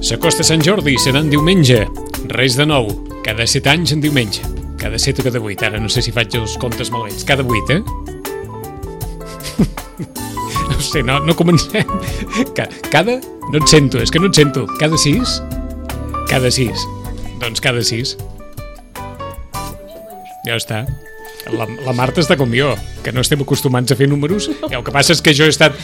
S'acosta Sant Jordi, serà en diumenge. Res de nou. Cada set anys en diumenge. Cada set o cada vuit. Ara no sé si faig els comptes malbets. Cada vuit, eh? No sé, no, no comencem. Ca- Cada... No et sento, és que no et sento. Cada sis? Cada sis. Doncs cada sis. Ja està. La, la Marta està com jo, que no estem acostumats a fer números. I el que passa és que jo he estat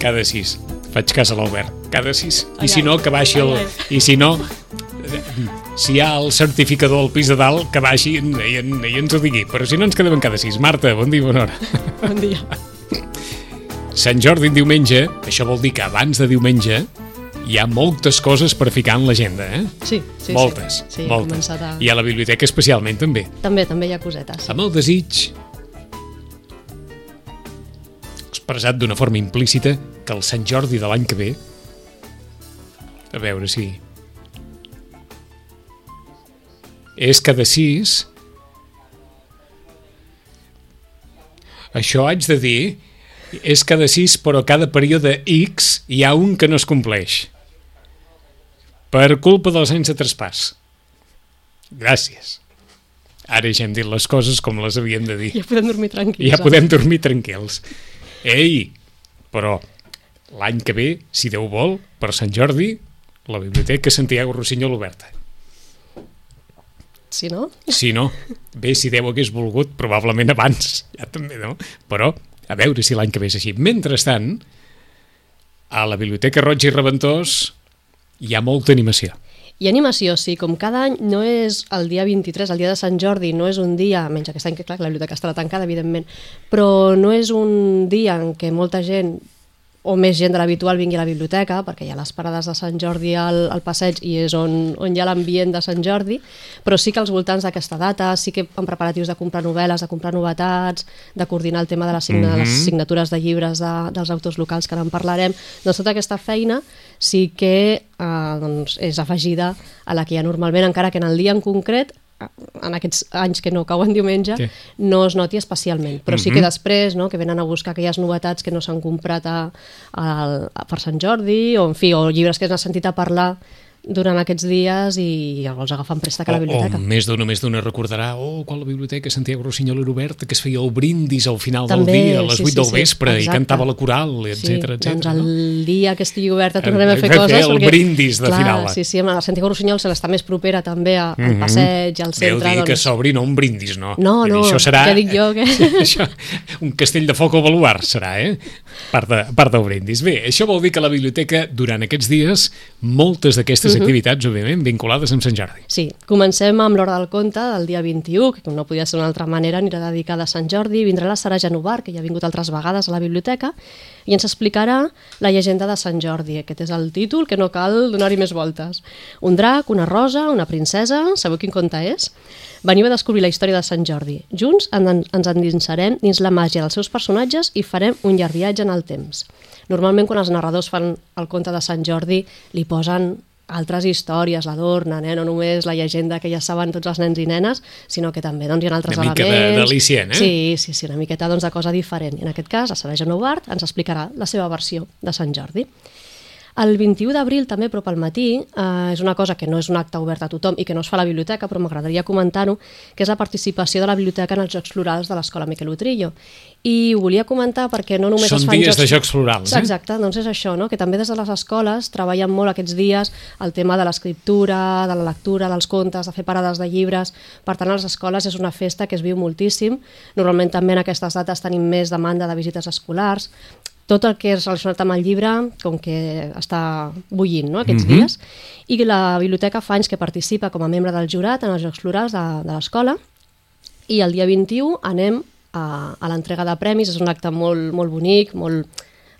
cada sis. Faig cas a l'Albert. Cada sis. I si no, que baixi el... I si no, si hi ha el certificador al pis de dalt, que baixi i, i, i ens ho digui. Però si no, ens quedem en cada sis. Marta, bon dia, bona hora. Bon dia. Sant Jordi en diumenge, això vol dir que abans de diumenge hi ha moltes coses per ficar en l'agenda, eh? Sí, sí, moltes, sí. Sí, moltes. a... I a la biblioteca especialment, també. També, també hi ha cosetes. Amb el desig expressat d'una forma implícita que el Sant Jordi de l'any que ve a veure si és cada sis això haig de dir és cada sis però cada període X hi ha un que no es compleix per culpa dels anys de traspàs gràcies ara ja hem dit les coses com les havíem de dir Ja podem dormir tranquils. ja podem dormir tranquils. Ei, però l'any que ve, si Déu vol, per Sant Jordi, la Biblioteca Santiago Rossinyol oberta. Sí, no? Si no, bé, si Déu hagués volgut, probablement abans, ja també, no? Però, a veure si l'any que ve és així. Mentrestant, a la Biblioteca Roig i Reventós hi ha molta animació. I animació, sí, com cada any no és el dia 23, el dia de Sant Jordi, no és un dia, menys aquest any que clar, la biblioteca estarà tancada, evidentment, però no és un dia en què molta gent o més gent de l'habitual vingui a la biblioteca, perquè hi ha les parades de Sant Jordi al, al passeig i és on, on hi ha l'ambient de Sant Jordi, però sí que als voltants d'aquesta data, sí que en preparatius de comprar novel·les, de comprar novetats, de coordinar el tema de les, signa, mm -hmm. les signatures de llibres de, dels autors locals, que ara en parlarem, doncs tota aquesta feina sí que eh, doncs és afegida a la que hi ha normalment, encara que en el dia en concret en aquests anys que no cauen diumenge, Sí. no es noti especialment. Però sí que després, no, que venen a buscar aquelles novetats que no s'han comprat a, a, a, per Sant Jordi, o en fi, o llibres que has sentit a parlar durant aquests dies i els agafen préstec a la O, o biblioteca. més d'una, més d'una recordarà oh, quan la biblioteca Santiago Rossinyol era oberta, que es feia el brindis al final També, del dia, a les sí, 8 sí, del sí, vespre, i exacte. cantava la coral, etc Sí, etc. doncs el dia que estigui oberta tornarem a fer coses. el brindis de clar, final. Sí, sí, amb la Santiago Rossinyol se l'està més propera també a- al Mhm. passeig, al Deu centre. dir que doncs... s'obri no un brindis, no. No, dir, no, això serà, què dic jo, què? això, un castell de foc o baluart serà, eh? Part, de, part del brindis. Bé, això vol dir que la biblioteca, durant aquests dies, moltes d'aquestes Mhm. activitats, òbviament, vinculades amb Sant Jordi. Sí, comencem amb l'hora del conte del dia 21, que com no podia ser d'una altra manera, anirà dedicada a Sant Jordi, vindrà la Sara Genovar, que ja ha vingut altres vegades a la biblioteca, i ens explicarà la llegenda de Sant Jordi. Aquest és el títol, que no cal donar-hi més voltes. Un drac, una rosa, una princesa, sabeu quin conte és? Veniu a descobrir la història de Sant Jordi. Junts en- ens endinsarem dins la màgia dels seus personatges i farem un llarg viatge en el temps. Normalment, quan els narradors fan el conte de Sant Jordi, li posen altres històries, l'adornen, eh? no només la llegenda que ja saben tots els nens i nenes, sinó que també doncs, hi ha altres Una mica de- elements. d'al·licient, eh? Sí, sí, sí, una miqueta doncs, de cosa diferent. I en aquest cas, la Sara Genovart ens explicarà la seva versió de Sant Jordi. El 21 d'abril, també, però pel matí, eh, és una cosa que no és un acte obert a tothom i que no es fa a la biblioteca, però m'agradaria comentar-ho, que és la participació de la biblioteca en els Jocs Florals de l'Escola Miquel Utrillo. I ho volia comentar perquè no només Són es fan dies jocs... de Jocs Florals, eh? Exacte, doncs és això, no? que també des de les escoles treballen molt aquests dies el tema de l'escriptura, de la lectura, dels contes, de fer parades de llibres. Per tant, a les escoles és una festa que es viu moltíssim. Normalment també en aquestes dates tenim més demanda de visites escolars. Tot el que és relacionat amb el llibre, com que està bullint no? aquests Mhm. dies. I la biblioteca fa anys que participa com a membre del jurat en els Jocs Florals de, de l'escola i el dia 21 anem a, a l'entrega de premis, és un acte molt, molt bonic, molt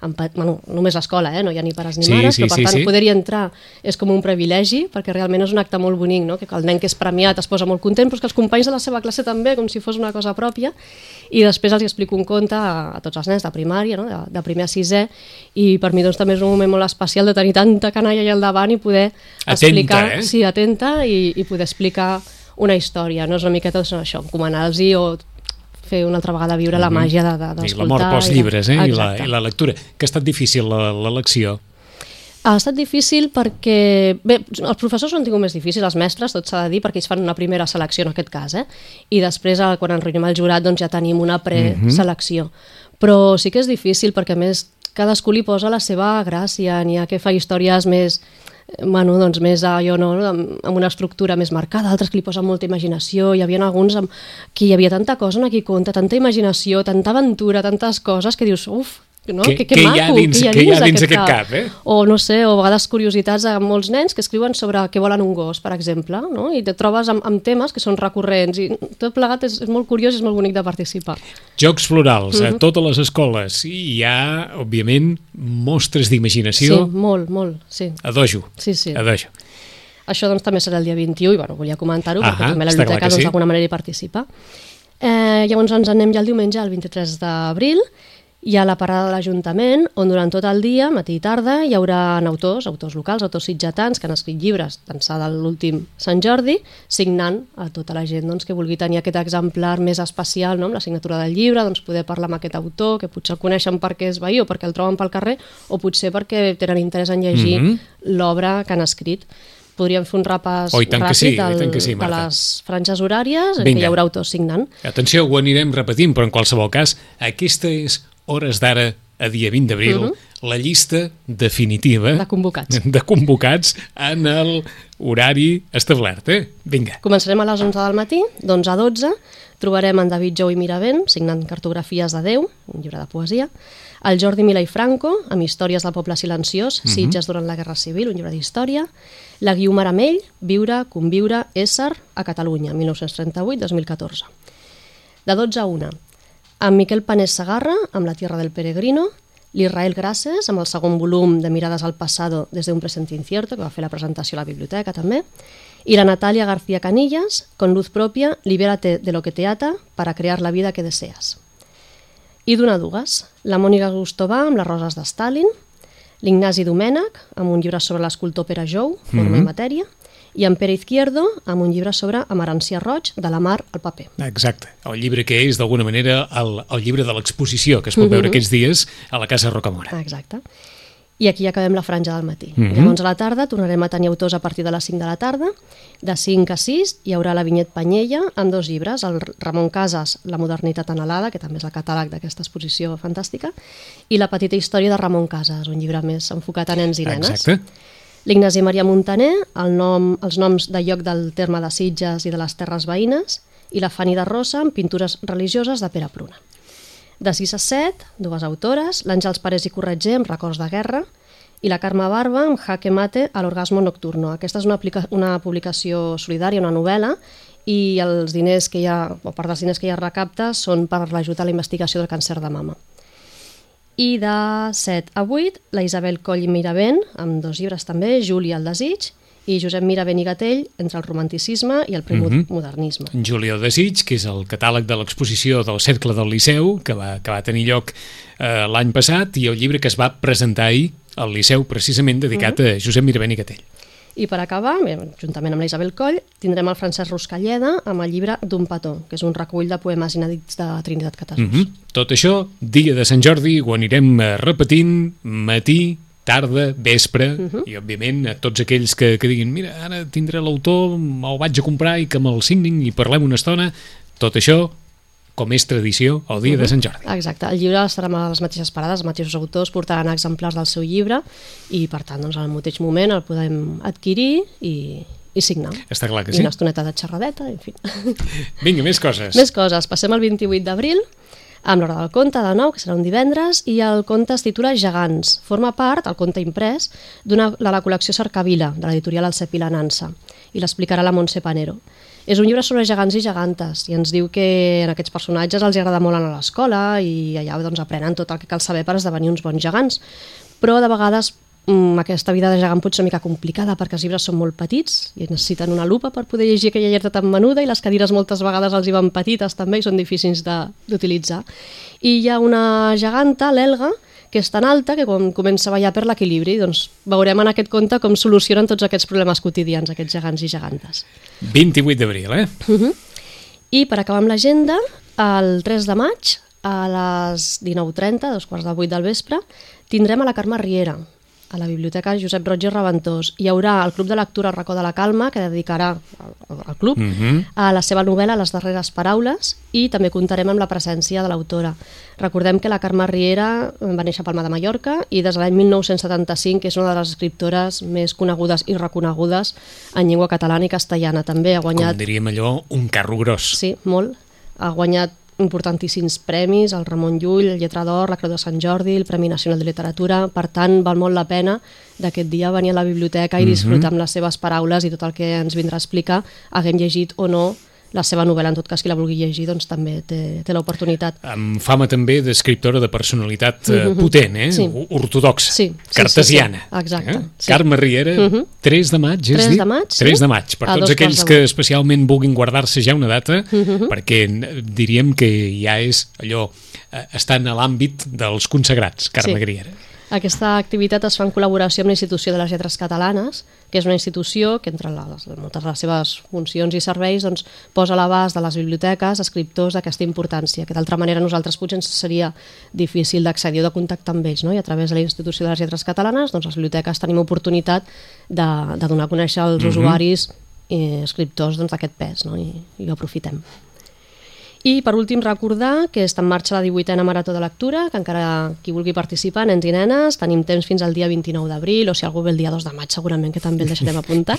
pe- bueno, només l'escola, eh? no hi ha ni pares ni Sí, mares, sí, però per sí, tant sí. poder-hi entrar és com un privilegi, perquè realment és un acte molt bonic, no? que el nen que és premiat es posa molt content, però que els companys de la seva classe també, com si fos una cosa pròpia, i després els explico un conte a, a tots els nens de primària, no? de, de primer a sisè, i per mi doncs, també és un moment molt especial de tenir tanta canalla allà al davant i poder Atenta, explicar, eh? sí, atenta i, i poder explicar una història, no és una miqueta doncs, això, encomanar-los o fer una altra vegada viure la màgia de- de- I d'escoltar. l'amor pels llibres, eh? I la. I la lectura. Que ha estat difícil la- l'elecció. Ha estat difícil perquè... Bé, els professors ho han tingut més difícil, els mestres, tot s'ha de dir, perquè ells fan una primera selecció en aquest cas, eh? I després, eh, quan ens reunim el jurat, doncs ja tenim una preselecció. Però sí que és difícil perquè, a més, cadascú li posa la seva gràcia, n'hi ha que fa històries més bueno, doncs més allò, no, amb, amb una estructura més marcada, altres que li posen molta imaginació, hi havia alguns amb qui hi havia tanta cosa en aquí conta, tanta imaginació, tanta aventura, tantes coses que dius, uf, no? Què- que, que què hi ha maco, dins- què hi ha dins aquest cap, eh? o no sé, o a vegades curiositats de molts nens que escriuen sobre què volen un gos, per exemple, no? i te trobes amb, amb temes que són recurrents i tot plegat és, és molt curiós i és molt bonic de participar. Jocs florals Mhm. a totes les escoles. I hi ha, òbviament, mostres Sí, d'imaginació molt, molt, sí. a dojo. Sí, sí. A dojo. Això doncs també serà el dia 21 i bueno, volia comentar-ho perquè també la biblioteca que doncs, sí. d'alguna manera hi participa. Eh, llavors ens anem ja el diumenge, el 23 d'abril, hi ha la parada de l'Ajuntament, on durant tot el dia, matí i tarda, hi haurà autors, autors locals, autors sitgetans, que han escrit llibres d'ençà de l'últim Sant Jordi, signant a tota la gent doncs, que vulgui tenir aquest exemplar més especial no? amb la signatura del llibre, doncs poder parlar amb aquest autor, que potser el coneixen perquè és veí o perquè el troben pel carrer, o potser perquè tenen interès en llegir Mhm. l'obra que han escrit podríem fer un repàs Oh, que ràpid sí, del, que sí, de les franges horàries en Vinga. què hi haurà autors signant. Atenció, ho anirem repetint, però en qualsevol cas, aquesta és hores d'ara, a dia 20 d'abril, la llista definitiva Mhm. De convocats. de convocats en el horari establert. Eh? Vinga. Començarem a les 11 del matí, d'11 a 12 trobarem en David Jou i Miravent signant cartografies de Déu, un llibre de poesia, el Jordi Milà i Franco, amb històries del poble silenciós, Sitges durant la Guerra Civil, un llibre d'història, la Guiu Maramell, Viure, conviure, ésser a Catalunya, 1938-2014. De 12 a 1, amb Miquel Panés Sagarra, amb La tierra del peregrino, l'Israel Grasses, amb el segon volum de Mirades al passado des d'un present incierto, que va fer la presentació a la biblioteca també, i la Natalia García Canillas, con luz propia, libérate de lo que te ata para crear la vida que deseas. I d'una dues, la Mònica Gustova amb les roses de Stalin, l'Ignasi Domènech amb un llibre sobre l'escultor Pere Jou, Forma i matèria, i en Pere Izquierdo amb un llibre sobre Amarància Roig, de la mar al paper. Exacte. El llibre que és, d'alguna manera, el, el llibre de l'exposició, que es pot veure aquests dies a la Casa Rocamora. Exacte. I aquí acabem la franja del matí. Mhm. Llavors a la tarda tornarem a tenir autors a partir de les 5 de la tarda. De 5 a 6 hi haurà la Vinyet Panyella amb dos llibres, el Ramon Casas, La modernitat anhelada, que també és el catàleg d'aquesta exposició fantàstica, i La petita història de Ramon Casas, un llibre més enfocat a nens i nenes. Exacte. L'Ignasi Maria Montaner, el nom, els noms de lloc del terme de Sitges i de les terres veïnes, i la Fanny de Rosa amb pintures religioses de Pere Pruna. De 6 a 7, dues autores, l'Àngels Parés i Corretger amb records de guerra i la Carme Barba amb Jaque Mate a l'orgasmo nocturno. Aquesta és una, una publicació solidària, una novel·la, i els diners que hi ha, o part dels diners que hi ha recapta són per l'ajut a la investigació del càncer de mama. I de 7 a 8, la Isabel Coll i Miravent, amb dos llibres també, Júlia el desig, i Josep Miravent i Gatell, entre el romanticisme i el premodernisme. En Julio Desig, que és el catàleg de l'exposició del Cercle del Liceu, que va, que va tenir lloc eh, l'any passat, i el llibre que es va presentar ahir al Liceu, precisament dedicat a Josep Miravent i Gatell. I per acabar, juntament amb la Isabel Coll, tindrem el Francesc Ruscalleda amb el llibre D'un petó, que és un recull de poemes inèdits de Trinitat Catasús. Mm -hmm. Tot això, dia de Sant Jordi, ho anirem eh, repetint, matí, tarda, vespre, i òbviament a tots aquells que, que diguin mira, ara tindré l'autor, me'l vaig a comprar i que me'l signin i parlem una estona, tot això com és tradició el dia de Sant Jordi. Exacte, el llibre estarà amb les mateixes parades, els mateixos autors portaran exemplars del seu llibre i per tant doncs, al mateix moment el podem adquirir i, i signar. Està clar que I sí. una estoneta de xerradeta, en fi. Vinga, més coses. Més coses, passem al 28 d'abril amb l'hora del conte de nou, que serà un divendres, i el conte es titula Gegants. Forma part, el conte imprès, de la col·lecció Cercavila, de l'editorial El Cep i la Nansa, i l'explicarà la Montse Panero. És un llibre sobre gegants i gegantes i ens diu que en aquests personatges els agrada molt anar a l'escola i allà doncs, aprenen tot el que cal saber per esdevenir uns bons gegants. Però de vegades mm, aquesta vida de gegant pot ser una mica complicada perquè els llibres són molt petits i necessiten una lupa per poder llegir aquella lletra tan menuda i les cadires moltes vegades els hi van petites també i són difícils d'utilitzar. I hi ha una geganta, l'Elga, que és tan alta que quan comença a ballar per l'equilibri, doncs veurem en aquest conte com solucionen tots aquests problemes quotidians, aquests gegants i gegantes. 28 d'abril, eh? I per acabar amb l'agenda, el 3 de maig, a les 19.30, dos quarts de vuit del vespre, tindrem a la Carme Riera, a la Biblioteca Josep Roig i Reventós. Hi haurà el Club de Lectura Racó de la Calma, que dedicarà al, club Mhm. a la seva novel·la Les darreres paraules i també comptarem amb la presència de l'autora. Recordem que la Carme Riera va néixer a Palma de Mallorca i des de l'any 1975 és una de les escriptores més conegudes i reconegudes en llengua catalana i castellana. També ha Com guanyat diríem allò, un carro gros. Sí, molt. Ha guanyat importantíssims premis, el Ramon Llull, el Lletra d'Or, la Creu de Sant Jordi, el Premi Nacional de Literatura, per tant, val molt la pena d'aquest dia venir a la biblioteca i disfrutar amb les seves paraules i tot el que ens vindrà a explicar, haguem llegit o no la seva novel·la, en tot cas qui la vulgui llegir doncs també té, té l'oportunitat. Amb fama també d'escriptora de personalitat eh, potent, eh? Sí. Ortodoxa, Sí, sí, cartesiana. sí, sí. Exacte, Eh? sí. Carme Riera, 3 de maig, és 3 dit? de maig, sí. 3 de maig, per A tots aquells que especialment vulguin guardar-se ja una data, perquè n- diríem que ja és allò, eh, estan a l'àmbit dels consagrats, Carme Sí. Riera. Aquesta activitat es fa en col·laboració amb la Institució de les Lletres Catalanes, que és una institució que, entre les, moltes de les seves funcions i serveis, doncs, posa a l'abast de les biblioteques escriptors d'aquesta importància, que d'altra manera nosaltres potser ens seria difícil d'accedir o de contactar amb ells, no? i a través de la Institució de les Lletres Catalanes, doncs, les biblioteques tenim oportunitat de, de donar a conèixer als usuaris i escriptors doncs, d'aquest pes, no? I, i ho aprofitem. I per últim recordar que està en marxa la 18a Marató de Lectura, que encara qui vulgui participar, nens i nenes, tenim temps fins al dia 29 d'abril, o si algú ve el dia 2 de maig segurament que també el deixarem apuntar.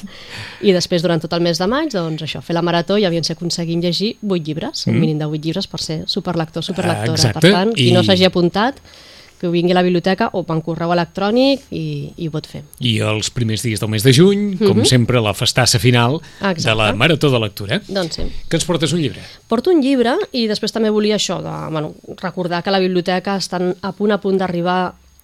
I després durant tot el mes de maig, doncs això, fer la marató i aviam si aconseguim llegir 8 llibres, un mínim de 8 llibres per ser superlector, superlectora. Exacte, Per tant, qui i- no s'hagi apuntat, que vingui a la biblioteca o per correu electrònic i, i ho pot fer. I els primers dies del mes de juny, com sempre, la festassa final de. Exacte. la Marató de Lectura. Doncs sí. Que ens portes un llibre? Porto un llibre i després també volia això, de, bueno, recordar que a la biblioteca estan a punt a punt d'arribar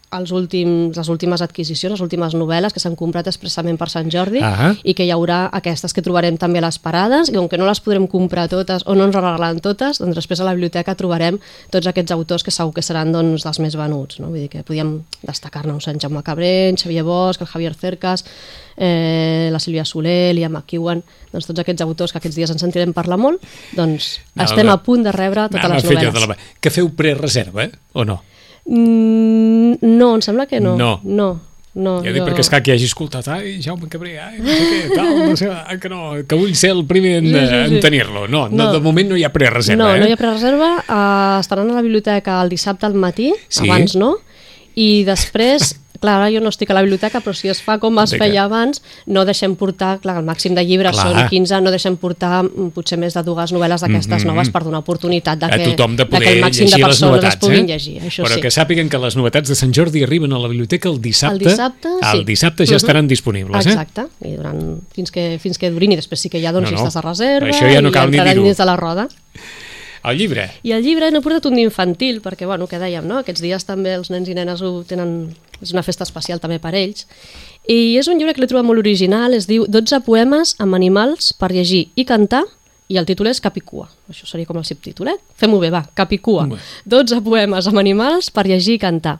els últims, les últimes adquisicions, les últimes novel·les que s'han comprat expressament per Sant Jordi Ah. i que hi haurà aquestes que trobarem també a les parades i com que no les podrem comprar totes o no ens regalaran totes, doncs després a la biblioteca trobarem tots aquests autors que segur que seran doncs, dels més venuts. No? Vull dir que podíem destacar-ne un Sant Jaume Cabré, en Xavier Bosch, el Javier Cercas, eh, la Sílvia Soler, l'Ian McEwan, doncs tots aquests autors que aquests dies ens sentirem parlar molt, doncs Anava estem a- a punt de rebre totes Anava les novel·les. la... Que feu prereserva, o no? Mm, no, em sembla que no. No. No, no Ja dic perquè és que qui hagi escoltat, ai, Jaume Cabré, ai, no sé què, tal, no sé, ai, que no, que vull ser el primer en, Sí, sí, sí. en tenir-lo. No, no, No. de moment no hi ha prereserva, no, eh? no hi ha prereserva. Uh, estaran a la biblioteca el dissabte al matí, Sí. abans no, i després, clar, ara jo no estic a la biblioteca, però si es fa com es De feia abans, no deixem portar, clar, el màxim de llibres Clar. són 15, no deixem portar mm, potser més de dues novel·les d'aquestes Mhm. noves per donar oportunitat de a que, tothom de de poder que el màxim de persones novetats, es puguin eh? llegir, això Però sí. que sàpiguen que les novetats de Sant Jordi arriben a la biblioteca el dissabte. El dissabte, sí. El dissabte ja Mhm. estaran disponibles, eh? Exacte, i durant, fins, que, fins que durin i després sí que ha doncs, No, no. llistes de reserva Això ja no i cal ni entraran dins de la roda. El llibre. I el llibre n'he portat un d'infantil, perquè, bueno, que dèiem, no? Aquests dies també els nens i nenes ho tenen... És una festa especial també per ells. I és un llibre que l'he trobat molt original, es diu 12 poemes amb animals per llegir i cantar, i el títol és Capicua. Això seria com el subtítol, eh? Fem-ho bé, va, Capicua. Bé. 12 poemes amb animals per llegir i cantar.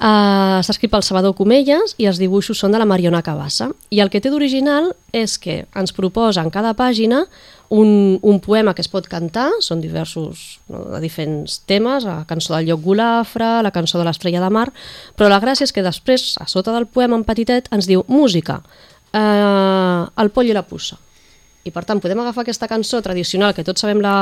Uh, S'ha escrit pel Salvador Comelles i els dibuixos són de la Mariona Cabassa. I el que té d'original és que ens proposa en cada pàgina un, un poema que es pot cantar, són diversos, no, de diferents temes, la cançó del lloc Golafre, la cançó de l'estrella de mar, però la gràcia és que després, a sota del poema en petitet, ens diu música, eh, el poll i la puça. I per tant podem agafar aquesta cançó tradicional que tots sabem la...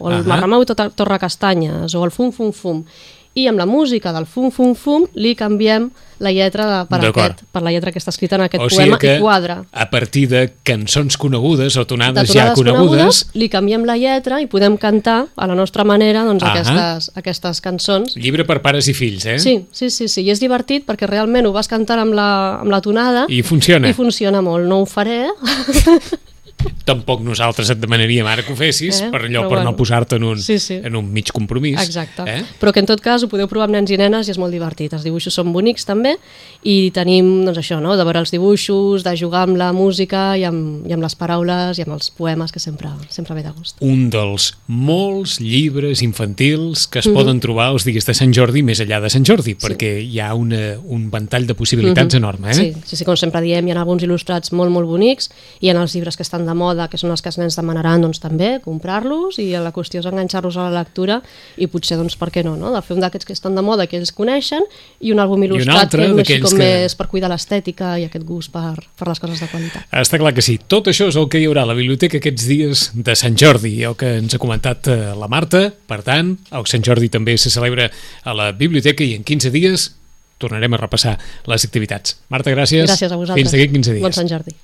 o el Ahà. Marramau i tot Torre Castanyes o el Fum Fum Fum i amb la música del Fum Fum Fum li canviem la lletra de, per, aquest, per la lletra que està escrita en aquest o sigui poema que i quadra. a partir de cançons conegudes o De tonades, ja tonades conegudes, li canviem la lletra i podem cantar a la nostra manera doncs, aquestes, aquestes cançons. llibre per pares i fills, eh? Sí, sí, sí, sí, i és divertit perquè realment ho vas cantant amb la, amb la tonada I funciona. i funciona molt. No ho faré, tampoc nosaltres et demanaríem ara que ho fessis, Eh, per allò, però per no bueno. posar-te en, un, Sí, sí. en un mig compromís. Exacte. Eh? Però que en tot cas ho podeu provar amb nens i nenes i és molt divertit. Els dibuixos són bonics també i tenim doncs això, no? de veure els dibuixos, de jugar amb la música i amb, i amb les paraules i amb els poemes que sempre, sempre ve de gust. un dels molts llibres infantils que es poden trobar els dies de Sant Jordi més enllà de Sant Jordi, perquè hi ha una, un ventall de possibilitats enorme. Eh? Sí, sí, sí, com sempre diem, hi ha alguns il·lustrats molt, molt bonics, hi ha els llibres que estan de moda, que són els que els nens demanaran, doncs també, comprar-los, i la qüestió és enganxar-los a la lectura, i potser, doncs, per què no, no? de fer un d'aquests que estan de moda, que ells coneixen, i un àlbum il·lustrat altre que és com que- més per cuidar l'estètica i aquest gust per, per les coses de qualitat. Està clar que sí. Tot això és el que hi haurà a la biblioteca aquests dies de Sant Jordi, el que ens ha comentat eh, la Marta. Per tant, el Sant Jordi també se celebra a la biblioteca i en 15 dies tornarem a repassar les activitats. Marta, gràcies. Gràcies a vosaltres. Fins d'aquí 15 dies. Bon Sant Jordi.